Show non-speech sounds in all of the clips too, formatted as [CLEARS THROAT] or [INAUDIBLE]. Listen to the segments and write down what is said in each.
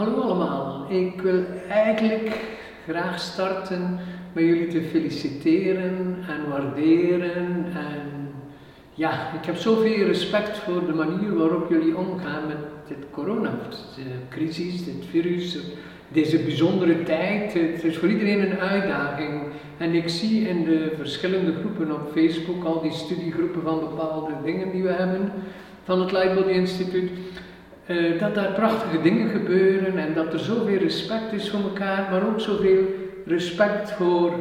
Hallo allemaal, ik wil eigenlijk graag starten met jullie te feliciteren en waarderen. En ja, ik heb zoveel respect voor de manier waarop jullie omgaan met dit coronacrisis, dit virus, deze bijzondere tijd. Het is voor iedereen een uitdaging. En ik zie in de verschillende groepen op Facebook, al die studiegroepen van bepaalde dingen die we hebben van het Lightbody Instituut uh, dat daar prachtige dingen gebeuren en dat er zoveel respect is voor elkaar, maar ook zoveel respect voor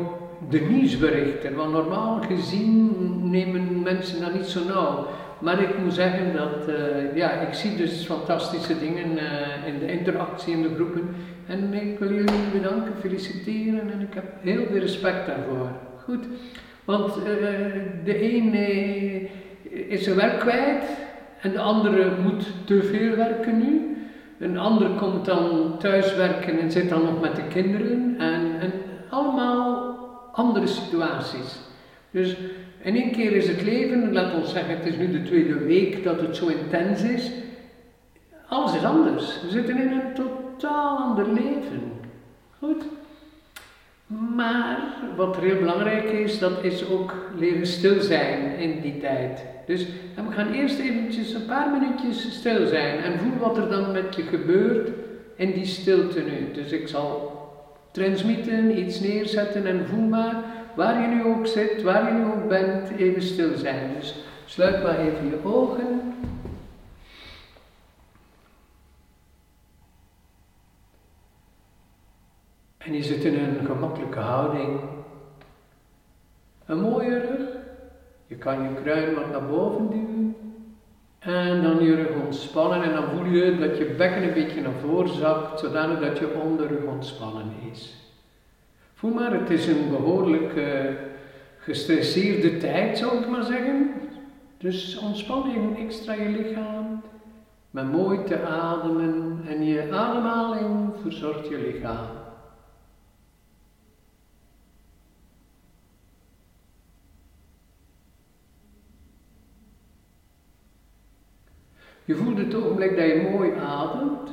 de nieuwsberichten. Want normaal gezien nemen mensen dat niet zo nauw. Maar ik moet zeggen dat, uh, ja, ik zie dus fantastische dingen uh, in de interactie in de groepen. En ik wil jullie bedanken, feliciteren en ik heb heel veel respect daarvoor. Goed, want de een is zijn werk kwijt, en de andere moet te veel werken nu. Een ander komt dan thuis werken en zit dan nog met de kinderen. En, en allemaal andere situaties. Dus in één keer is het leven, laat ons zeggen, het is nu de tweede week dat het zo intens is. Alles is anders. We zitten in een totaal ander leven. Goed. Maar wat heel belangrijk is, dat is ook leren stil zijn in die tijd. Dus we gaan eerst eventjes een paar minuutjes stil zijn en voel wat er dan met je gebeurt in die stilte nu. Dus ik zal transmitten, iets neerzetten en voel maar waar je nu ook zit, waar je nu ook bent, even stil zijn. Dus sluit maar even je ogen. En je zit in een gemakkelijke houding. Een mooie rug. Je kan je kruin wat naar boven duwen. En dan je rug ontspannen en dan voel je dat je bekken een beetje naar voren zakt, zodanig dat je onderrug ontspannen is. Voel maar, het is een behoorlijk uh, gestresseerde tijd, zou ik maar zeggen. Dus ontspan even extra je lichaam met mooi te ademen en je ademhaling verzorgt je lichaam. Je voelt het ogenblik dat je mooi ademt,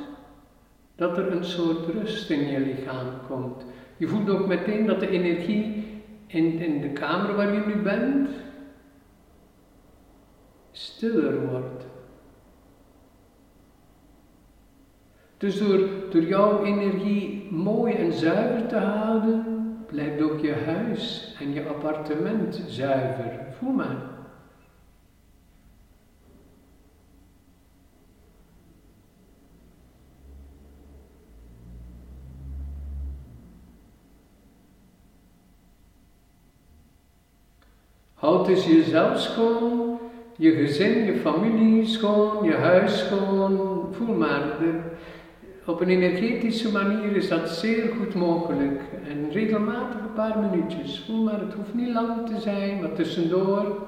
dat er een soort rust in je lichaam komt. Je voelt ook meteen dat de energie in, in de kamer waar je nu bent stiller wordt. Dus door, door jouw energie mooi en zuiver te houden, blijft ook je huis en je appartement zuiver. Voel maar. Houd dus jezelf schoon, je gezin, je familie schoon, je huis schoon. Voel maar, op een energetische manier is dat zeer goed mogelijk. En regelmatig een paar minuutjes. Voel maar, het hoeft niet lang te zijn, maar tussendoor.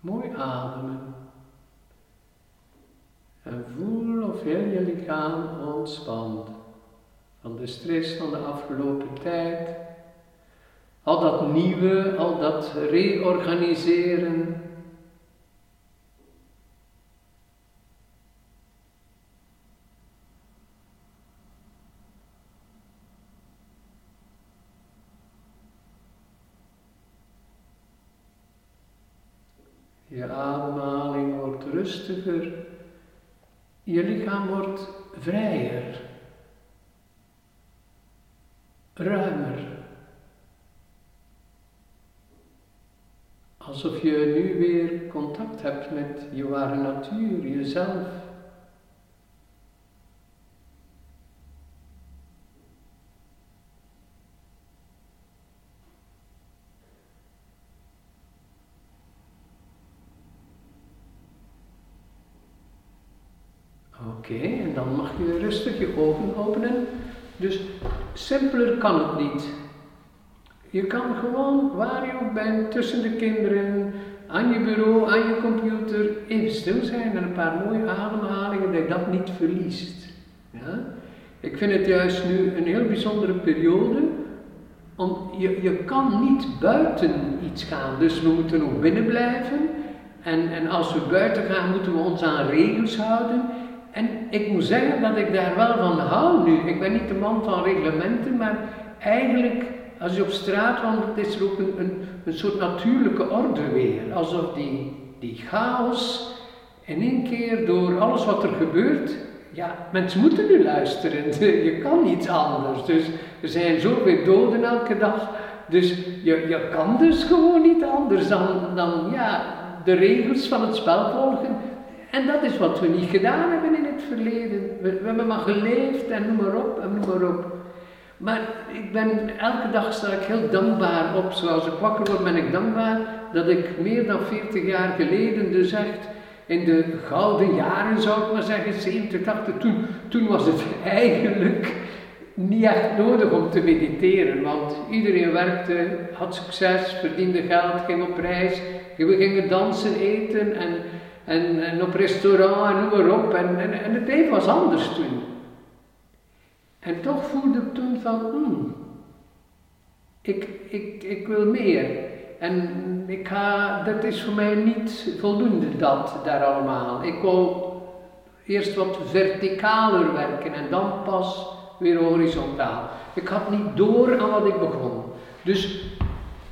Mooi ademen. En voel of heel je lichaam ontspant. Van de stress van de afgelopen tijd. Al dat nieuwe, al dat reorganiseren. Je ademhaling wordt rustiger. Je lichaam wordt vrijer, ruimer. Alsof je nu weer contact hebt met je ware natuur, jezelf. Oké, en dan mag je rustig je ogen openen. Dus simpeler kan het niet. Je kan gewoon, waar je ook bent, tussen de kinderen, aan je bureau, aan je computer, even stil zijn en een paar mooie ademhalingen, dat je dat niet verliest. Ja? Ik vind het juist nu een heel bijzondere periode, om, je, je kan niet buiten iets gaan, dus we moeten ook binnen blijven. En, en als we buiten gaan, moeten we ons aan regels houden. En ik moet zeggen dat ik daar wel van hou nu. Ik ben niet de man van reglementen, maar eigenlijk, als je op straat wandelt, is er ook een, een, een soort natuurlijke orde weer. Alsof die, die chaos in één keer door alles wat er gebeurt, ja, mensen moeten nu luisteren. [LAUGHS] Je kan niets anders. Dus er zijn zoveel doden elke dag. Dus je, je kan dus gewoon niet anders dan, dan ja, de regels van het spel volgen. En dat is wat we niet gedaan hebben in het verleden. We, we hebben maar geleefd en noem maar op en noem maar op. Maar ik ben, elke dag sta ik heel dankbaar op. Zoals ik wakker word ben ik dankbaar dat ik meer dan 40 jaar geleden dus echt in de gouden jaren zou ik maar zeggen, 70, 80, toen, toen was het eigenlijk niet echt nodig om te mediteren, want iedereen werkte, had succes, verdiende geld, ging op reis, we gingen dansen, eten en, en, op restaurant en noem maar op. En, en het leven was anders toen. En toch voelde ik toen van, hmm, ik, ik, ik wil meer. En ik ga, dat is voor mij niet voldoende, dat daar allemaal. Ik wil eerst wat verticaler werken en dan pas weer horizontaal. Ik had niet door aan wat ik begon. Dus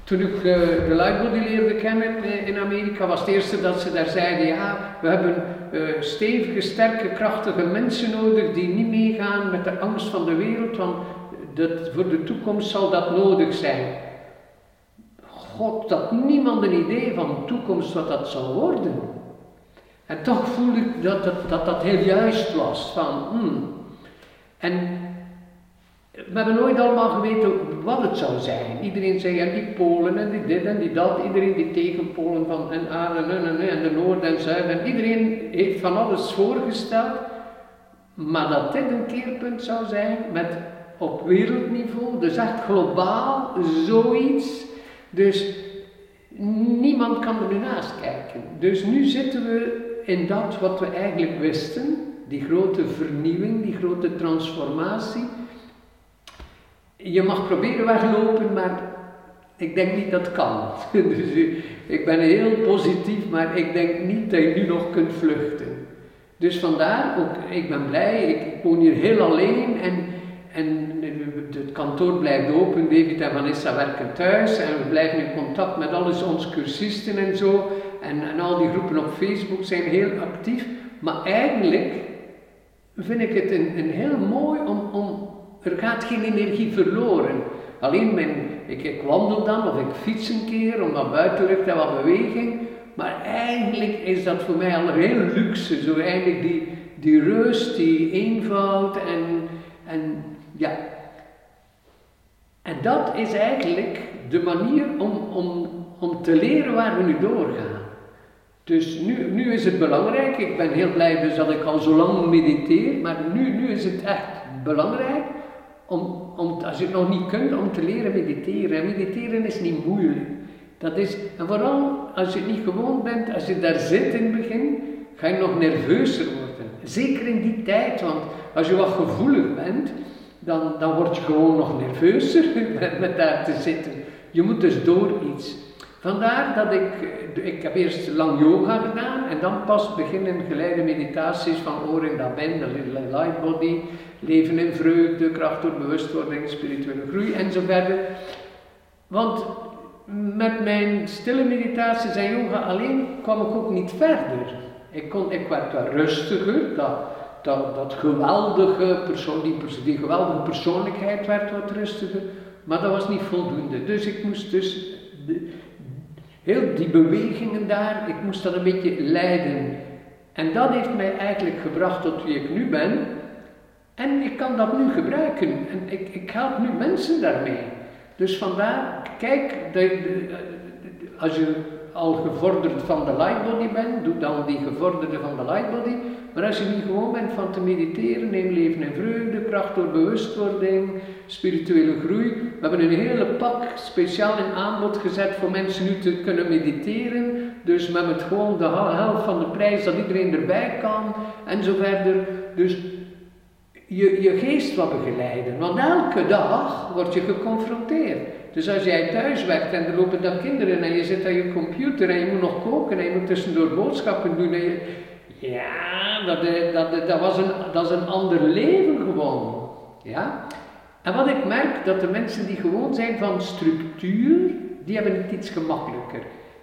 toen ik uh, de Lightbody leerde kennen in Amerika, was het eerste dat ze daar zeiden: ja, we hebben uh, stevige, sterke, krachtige mensen nodig die niet meegaan met de angst van de wereld, want dat, voor de toekomst zal dat nodig zijn. God had niemand een idee van de toekomst wat dat zou worden. En toch voelde ik dat dat, dat, dat heel juist was. Van, hmm. En we hebben nooit allemaal geweten wat het zou zijn. Iedereen zei, ja, die Polen en die dit en die dat. Iedereen die tegenpolen van en aan en en en, en de Noord en Zuid. En iedereen heeft van alles voorgesteld. Maar dat dit een keerpunt zou zijn met op wereldniveau, dus echt globaal, zoiets. Dus niemand kan er nu naast kijken. Dus nu zitten we in dat wat we eigenlijk wisten, die grote vernieuwing, die grote transformatie je mag proberen weglopen, maar ik denk niet dat kan. [LAUGHS] dus ik ben heel positief, maar ik denk niet dat je nu nog kunt vluchten. Dus vandaar, ook, ik ben blij, ik, woon hier heel alleen en, en het kantoor blijft open, David en Vanessa werken thuis en we blijven in contact met alle onze cursisten en zo. En, en al die groepen op Facebook zijn heel actief, maar eigenlijk vind ik het een, een heel mooi om, om er gaat geen energie verloren. Alleen mijn, ik, wandel dan of ik fiets een keer om wat buitenlucht en wat beweging. Maar eigenlijk is dat voor mij al heel luxe. Zo eigenlijk die, die rust, die eenvoud en, en ja. En dat is eigenlijk de manier om, om, om te leren waar we nu doorgaan. Dus nu, nu is het belangrijk, ik ben heel blij dus dat ik al zo lang mediteer, maar nu, nu is het echt belangrijk om, als je het nog niet kunt, om te leren mediteren. En mediteren is niet moeilijk. Dat is, en vooral als je het niet gewoon bent, als je daar zit in het begin, ga je nog nerveuzer worden. Zeker in die tijd, want als je wat gevoelig bent, dan, dan word je gewoon nog nerveuzer [LAUGHS] met daar te zitten. Je moet dus door iets. Vandaar dat ik, ik heb eerst lang yoga gedaan en dan pas beginnen geleide meditaties van Oren Daben, de light body, leven in vreugde, kracht door bewustwording, spirituele groei enzovoort. Want met mijn stille meditaties en yoga alleen kwam ik ook niet verder. Ik, kon, ik werd wat rustiger, dat, dat, dat geweldige persoon, die, die geweldige persoonlijkheid werd wat rustiger, maar dat was niet voldoende. Dus ik moest dus Heel die bewegingen daar, ik moest dat een beetje leiden. En dat heeft mij eigenlijk gebracht tot wie ik nu ben. En ik kan dat nu gebruiken. En ik, ik help nu mensen daarmee. Dus vandaar, kijk, als je al gevorderd van de lightbody bent, doe dan die gevorderde van de lightbody. Maar als je niet gewoon bent van te mediteren, neem leven in vreugde, kracht door bewustwording, spirituele groei. We hebben een hele pak speciaal in aanbod gezet voor mensen nu te kunnen mediteren. Dus met het gewoon de helft van de prijs dat iedereen erbij kan en zo verder. Dus je, je geest wat begeleiden. Want elke dag word je geconfronteerd. Dus als jij thuis werkt en er lopen dan kinderen en je zit aan je computer en je moet nog koken en je moet tussendoor boodschappen doen. En je, ja, dat, eh, dat, dat, was een, dat is een ander leven gewoon. Ja? En wat ik merk, dat de mensen die gewoon zijn van structuur, die hebben het iets gemakkelijker.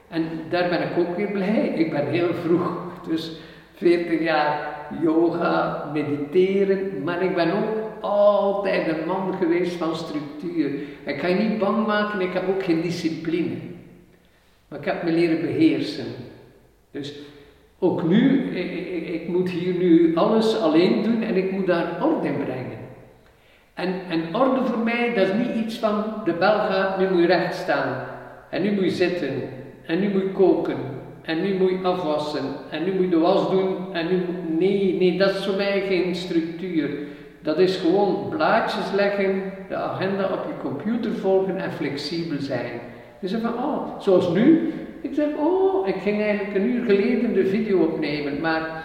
En daar ben ik ook weer blij. Ik ben heel vroeg, dus 40 jaar yoga, mediteren, maar ik ben ook altijd een man geweest van structuur. Ik ga je niet bang maken, ik heb ook geen discipline. Maar ik heb me leren beheersen. Dus ook nu, ik, ik, moet hier nu alles alleen doen en ik moet daar orde in brengen. En, en orde voor mij, dat is niet iets van de bel gaat, nu moet je recht staan. En nu moet je zitten. En nu moet je koken. En nu moet je afwassen. En nu moet je de was doen. En nu, nee, nee, dat is voor mij geen structuur. Dat is gewoon blaadjes leggen, de agenda op je computer volgen en flexibel zijn. Zegt van, oh, zoals nu. Ik zeg, oh, ik ging eigenlijk een uur geleden de video opnemen, maar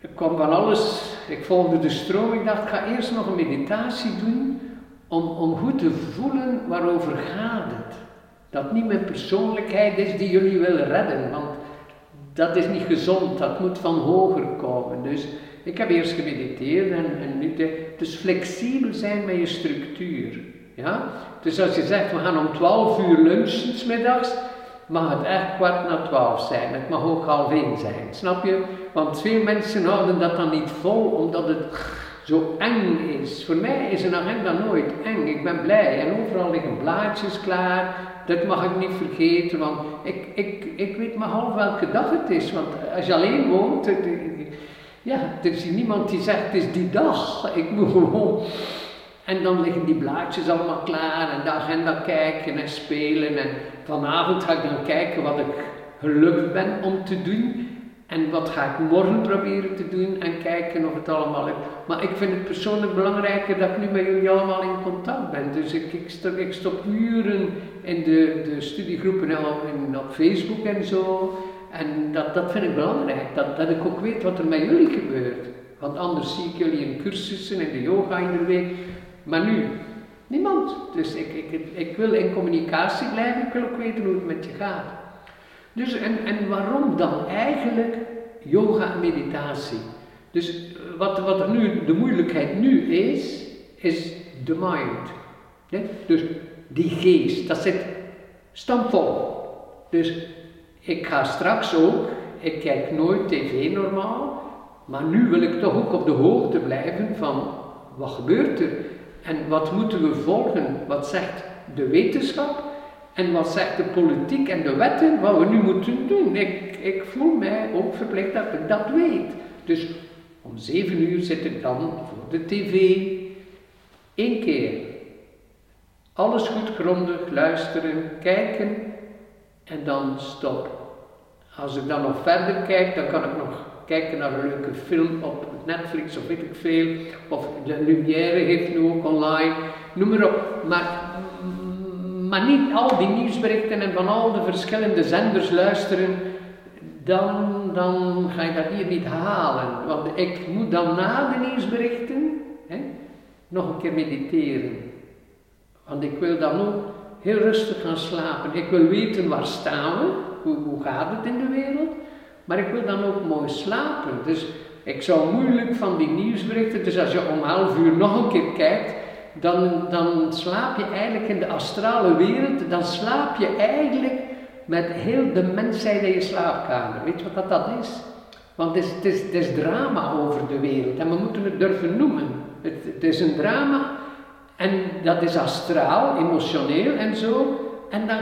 ik kwam van alles. Ik volgde de stroom. Ik dacht, ik ga eerst nog een meditatie doen om, om goed te voelen waarover gaat het. Dat niet mijn persoonlijkheid is die jullie willen redden, want dat is niet gezond, dat moet van hoger komen. Dus ik heb eerst gemediteerd en, en nu, dus flexibel zijn met je structuur. Ja? Dus als je zegt, we gaan om 12 uur lunchen smiddags, mag het echt kwart na 12 zijn. Het mag ook half één zijn, snap je? Want veel mensen houden dat dan niet vol, omdat het zo eng is. Voor mij is een agenda nooit eng. Ik ben blij en overal liggen blaadjes klaar. Dat mag ik niet vergeten, want ik, ik, ik weet maar half welke dag het is. Want als je alleen woont, ja, er is niemand die zegt het is die dag. Ik moet gewoon. En dan liggen die blaadjes allemaal klaar en de agenda kijken en spelen. En vanavond ga ik dan kijken wat ik gelukt ben om te doen. En wat ga ik morgen proberen te doen en kijken of het allemaal lukt. Maar ik vind het persoonlijk belangrijker dat ik nu met jullie allemaal in contact ben. Dus ik, ik, stop, ik stop uren in de, de studiegroepen en op, op Facebook en zo. En dat, dat vind ik belangrijk, dat, dat ik ook weet wat er met jullie gebeurt. Want anders zie ik jullie in cursussen en de yoga iedere week. Maar nu, niemand. Dus ik, ik, ik wil in communicatie blijven, ik wil ook weten hoe het met je gaat. Dus en, en waarom dan eigenlijk yoga en meditatie? Dus wat, wat er nu, de moeilijkheid nu is, is de mind. Dus die geest, dat zit stampvol. Dus ik ga straks ook, ik kijk nooit tv normaal, maar nu wil ik toch ook op de hoogte blijven van wat gebeurt er en wat moeten we volgen, wat zegt de wetenschap en wat zegt de politiek en de wetten, wat we nu moeten doen. Ik, ik voel mij ook verplicht dat ik dat weet. Dus om zeven uur zit ik dan voor de tv. Eén keer. Alles goed grondig luisteren, kijken en dan stop. Als ik dan nog verder kijk, dan kan ik nog kijken naar een leuke film op Netflix of weet ik veel. Of de Lumière heeft nu ook online, noem maar op. Maar, maar niet al die nieuwsberichten en van al de verschillende zenders luisteren, dan, dan ga je dat hier niet halen. Want ik moet dan na de nieuwsberichten hè, nog een keer mediteren. Want ik wil dan ook heel rustig gaan slapen. Ik wil weten waar staan we, hoe, hoe gaat het in de wereld, maar ik wil dan ook mooi slapen. Dus ik zou moeilijk van die nieuwsberichten, dus als je om half uur nog een keer kijkt, dan, dan slaap je eigenlijk in de astrale wereld, dan slaap je eigenlijk met heel de mensheid in je slaapkamer. Weet je wat dat, is? Want het is, is, drama over de wereld en we moeten het durven noemen. Het is een drama en dat is astraal, emotioneel en zo. En dan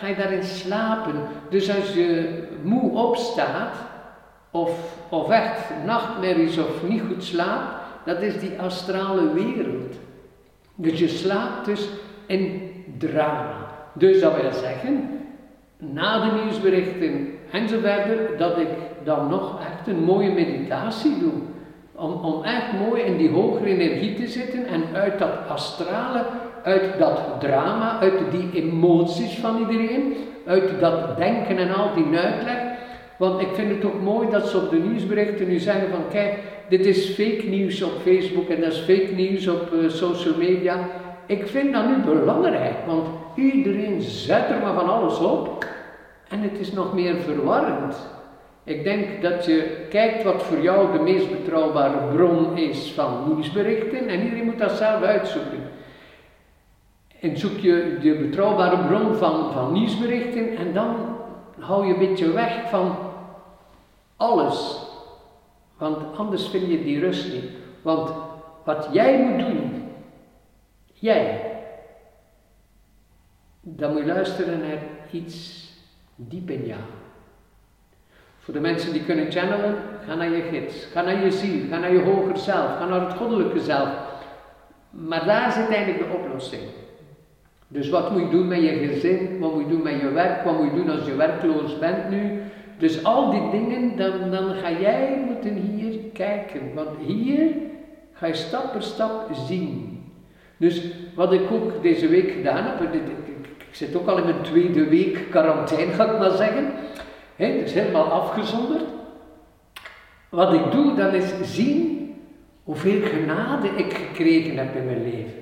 ga, je daarin slapen. Dus als je moe opstaat, of, of echt nachtmerries of niet goed slaapt, dat is die astrale wereld. Dus je slaapt dus in drama. Dus dat wil zeggen, na de nieuwsberichten en zo verder, dat ik dan nog echt een mooie meditatie doe. Om, om echt mooi in die hogere energie te zitten en uit dat astrale, uit dat drama, uit die emoties van iedereen, uit dat denken en al die uitleg. Want ik vind het ook mooi dat ze op de nieuwsberichten nu zeggen van kijk, dit is fake nieuws op Facebook en dat is fake nieuws op uh, social media. ik vind dat nu belangrijk, want iedereen zet er maar van alles op en het is nog meer verwarrend. Ik denk dat je kijkt wat voor jou de meest betrouwbare bron is van nieuwsberichten en iedereen moet dat zelf uitzoeken. En zoek je de betrouwbare bron van, van nieuwsberichten en dan hou je een beetje weg van alles. Want anders vind je die rust niet. Want wat jij moet doen, jij, dan moet je luisteren naar iets diep in jou. De mensen die kunnen channelen, ga naar je gids, ga naar je ziel, ga naar je hoger zelf, ga naar het goddelijke zelf. Maar daar zit eigenlijk de oplossing. Dus wat moet je doen met je gezin, wat moet je doen met je werk, wat moet je doen als je werkloos bent nu. Dus al die dingen, dan, dan ga jij moeten hier kijken. Want hier ga je stap per stap zien. Dus wat ik ook deze week gedaan heb, ik zit ook al in mijn tweede week quarantaine, ga ik maar zeggen. He, dus helemaal afgezonderd. Wat ik doe, dan is zien hoeveel genade ik gekregen heb in mijn leven.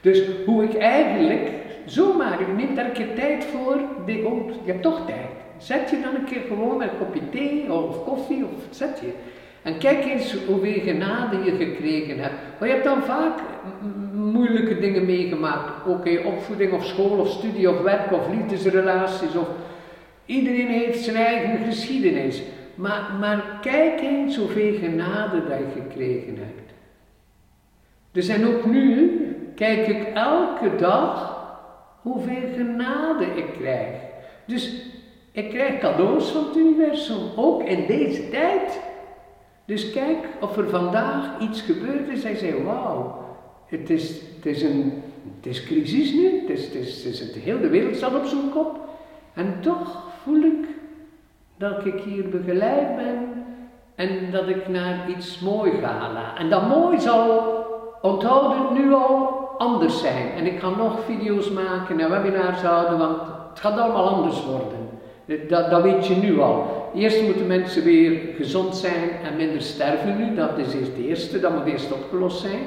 Dus hoe ik eigenlijk, zomaar, je neemt daar een keer tijd voor, de, oh, je hebt toch tijd. Zet je dan een keer gewoon met een kopje thee of koffie, of zet je. En kijk eens hoeveel genade je gekregen hebt. Maar je hebt dan vaak moeilijke dingen meegemaakt. Ook in opvoeding of school of studie of werk of liefdesrelaties. Of... Iedereen heeft zijn eigen geschiedenis. Maar, maar kijk eens hoeveel genade dat je gekregen hebt. Dus en ook nu kijk ik elke dag hoeveel genade ik krijg. Dus ik krijg cadeaus van het universum, ook in deze tijd. Dus kijk of er vandaag iets gebeurd is en zei, wauw, het is, het, is een, crisis nu, het is, het is, het de hele wereld staat op zijn kop. En toch voel ik dat ik hier begeleid ben en dat ik naar iets moois ga. En dat mooi zal, onthouden, nu al anders zijn. En ik ga nog video's maken en webinars houden, want het gaat allemaal anders worden. Dat, dat weet je nu al. Eerst moeten mensen weer gezond zijn en minder sterven nu. Dat is eerst het eerste, dat moet eerst opgelost zijn.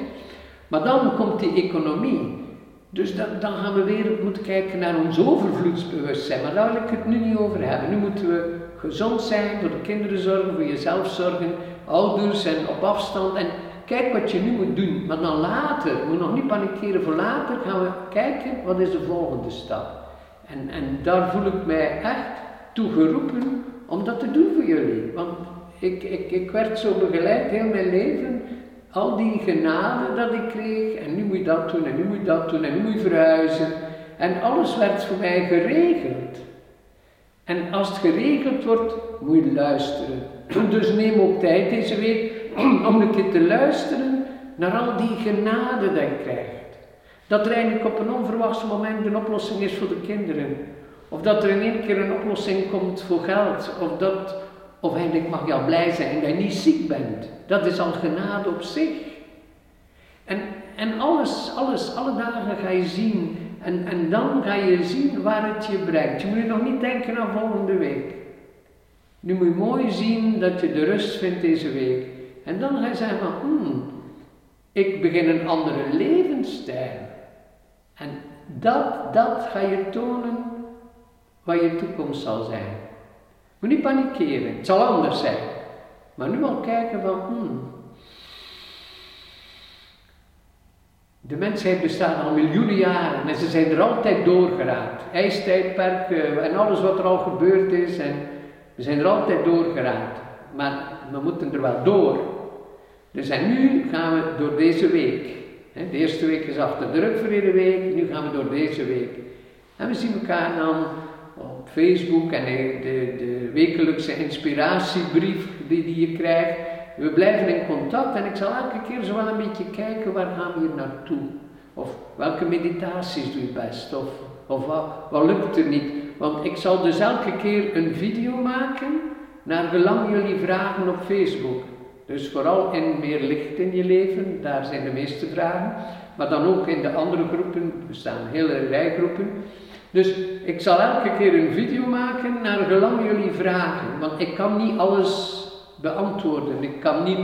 Maar dan komt die economie. Dus dan, dan gaan we weer moeten kijken naar ons overvloedsbewustzijn. Maar daar wil ik het nu niet over hebben. Nu moeten we gezond zijn, voor de kinderen zorgen, voor jezelf zorgen, ouders en op afstand. En kijk wat je nu moet doen. Maar dan later, we moeten nog niet panikeren voor later, gaan we kijken wat is de volgende stap. En, en daar voel ik mij echt toe geroepen om dat te doen voor jullie. Want ik, ik, ik werd zo begeleid heel mijn leven. Al die genade dat ik kreeg, en nu moet je dat doen, en nu moet je dat doen, en nu moet je verhuizen. En alles werd voor mij geregeld. En als het geregeld wordt, moet je luisteren. [CLEARS THROAT] Dus neem ook tijd deze week [CLEARS THROAT] om een keer te luisteren naar al die genade dat je krijgt. Dat er eigenlijk op een onverwachts moment een oplossing is voor de kinderen. Of dat er in één keer een oplossing komt voor geld. Of, dat, of eigenlijk mag je al blij zijn dat je niet ziek bent. Dat is al genade op zich. En, en alles, alles, alle dagen ga je zien. En, en dan ga je zien waar het je brengt. Je moet nog niet denken aan volgende week. Nu moet je mooi zien dat je de rust vindt deze week. En dan ga je zeggen van, hmm, ik begin een andere levensstijl. En dat, dat ga je tonen wat je toekomst zal zijn. Niet panikeren, het zal anders zijn. Maar nu al kijken van, hmm, de mensheid bestaat al miljoenen jaren en ze zijn er altijd doorgeraakt. IJstijdperken en alles wat er al gebeurd is en we zijn er altijd doorgeraakt. Maar we moeten er wel door. Dus en nu gaan we door deze week. De eerste week is achter de rug voor iedere week, nu gaan we door deze week. En we zien elkaar dan Facebook en de, de wekelijkse inspiratiebrief die, die je krijgt. We blijven in contact en ik zal elke keer zo wel een beetje kijken waar gaan we hier naartoe. Of welke meditaties doe je best, of, of wat, wat lukt er niet. Want ik zal dus elke keer een video maken naar gelang jullie vragen op Facebook. Dus vooral in meer licht in je leven, daar zijn de meeste vragen. Maar dan ook in de andere groepen, er staan hele rij groepen. Dus ik zal elke keer een video maken naar gelang jullie vragen. Want ik kan niet alles beantwoorden. Ik kan niet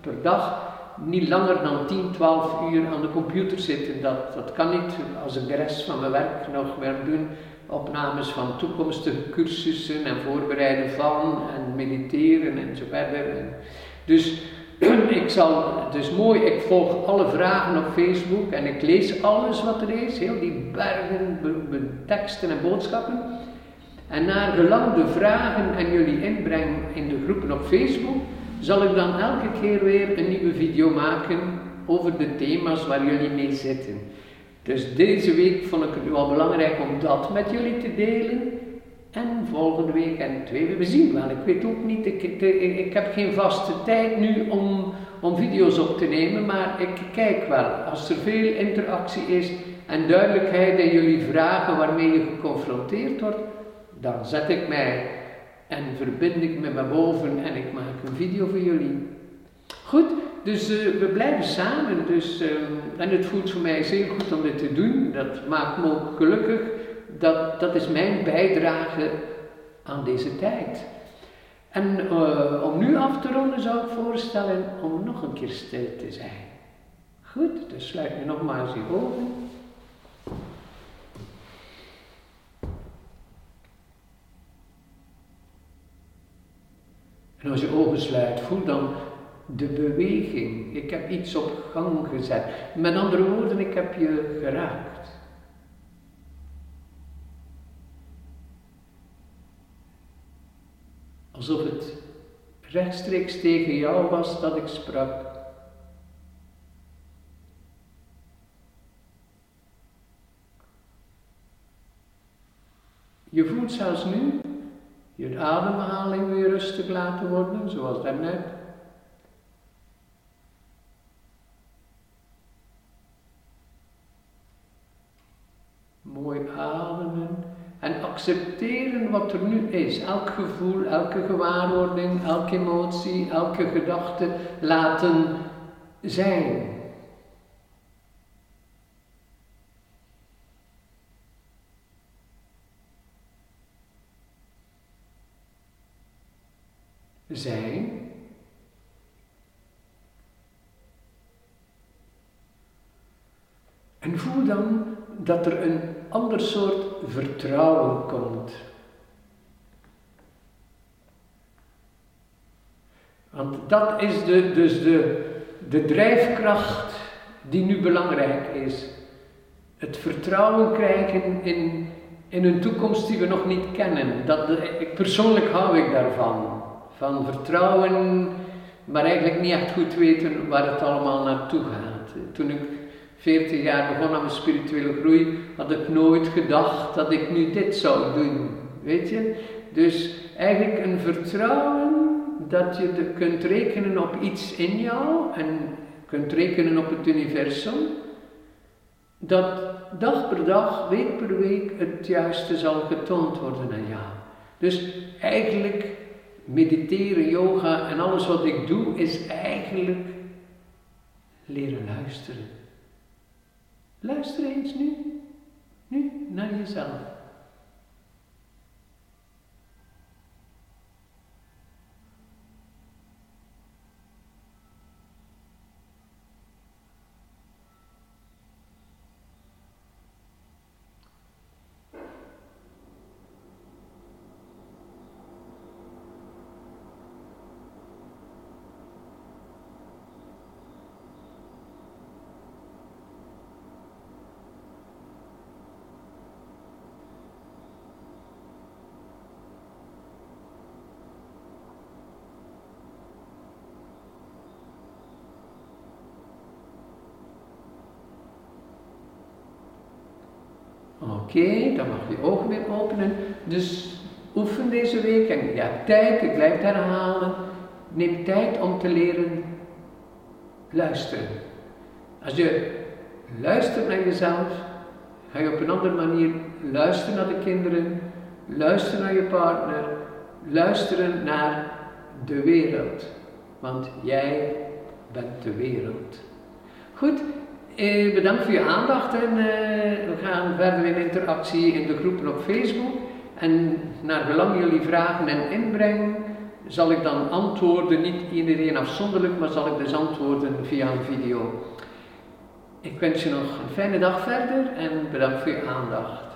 per dag niet langer dan 10, 12 uur aan de computer zitten. Dat, dat kan niet als ik de rest van mijn werk nog wil doen. Opnames van toekomstige cursussen en voorbereiden van en mediteren en zo verder. dus [CLEARS THROAT] ik zal, dus mooi, ik volg alle vragen op Facebook en ik lees alles wat er is, heel die bergen, teksten en boodschappen. En naar gelang de vragen en jullie inbreng in de groepen op Facebook, zal ik dan elke keer weer een nieuwe video maken over de thema's waar jullie mee zitten. Dus deze week vond ik het wel belangrijk om dat met jullie te delen. En volgende week en twee weken, we zien wel. Ik weet ook niet, ik, heb geen vaste tijd nu om, om video's op te nemen, maar ik kijk wel. Als er veel interactie is en duidelijkheid in jullie vragen waarmee je geconfronteerd wordt, dan zet ik mij en verbind ik met me boven en ik maak een video voor jullie. Goed, dus uh, we blijven samen. Dus, uh, en het voelt voor mij zeer goed om dit te doen. Dat maakt me ook gelukkig. Dat, dat is mijn bijdrage aan deze tijd. En uh, om nu af te ronden zou ik voorstellen om nog een keer stil te zijn. Goed, dus sluit nu nogmaals je ogen. En als je ogen sluit, voel dan de beweging. Ik heb iets op gang gezet. Met andere woorden, ik heb je geraakt. Alsof het rechtstreeks tegen jou was dat ik sprak. Je voelt zelfs nu je ademhaling weer rustig laten worden, zoals daarnet. Mooi ademen en accepteren wat er nu is. Elk gevoel, elke gewaarwording, elke emotie, elke gedachte laten zijn. zijn. En voel dan dat er een ander soort vertrouwen komt. Want dat is de, dus de, de drijfkracht die nu belangrijk is. Het vertrouwen krijgen in, in een toekomst die we nog niet kennen. Dat, ik, persoonlijk hou ik daarvan van vertrouwen, maar eigenlijk niet echt goed weten waar het allemaal naartoe gaat. Toen ik 40 jaar begon aan mijn spirituele groei, had ik nooit gedacht dat ik nu dit zou doen. Weet je? Dus eigenlijk een vertrouwen dat je kunt rekenen op iets in jou en kunt rekenen op het universum. Dat dag per dag, week per week het juiste zal getoond worden aan jou. Dus eigenlijk mediteren, yoga en alles wat ik doe is eigenlijk leren luisteren. Luister eens nu, nu naar jezelf. Oké, dan mag je ogen weer openen. Dus oefen deze week en ja, tijd, ik blijf herhalen. Neem tijd om te leren luisteren. Als je luistert naar jezelf, ga je op een andere manier luisteren naar de kinderen, luisteren naar je partner, luisteren naar de wereld. Want jij bent de wereld. Goed, eh, bedankt voor je aandacht en eh, we gaan verder in interactie in de groepen op Facebook. En naar gelang jullie vragen en inbreng, zal ik dan antwoorden, niet iedereen afzonderlijk, maar zal ik dus antwoorden via een video. Ik wens je nog een fijne dag verder en bedankt voor je aandacht.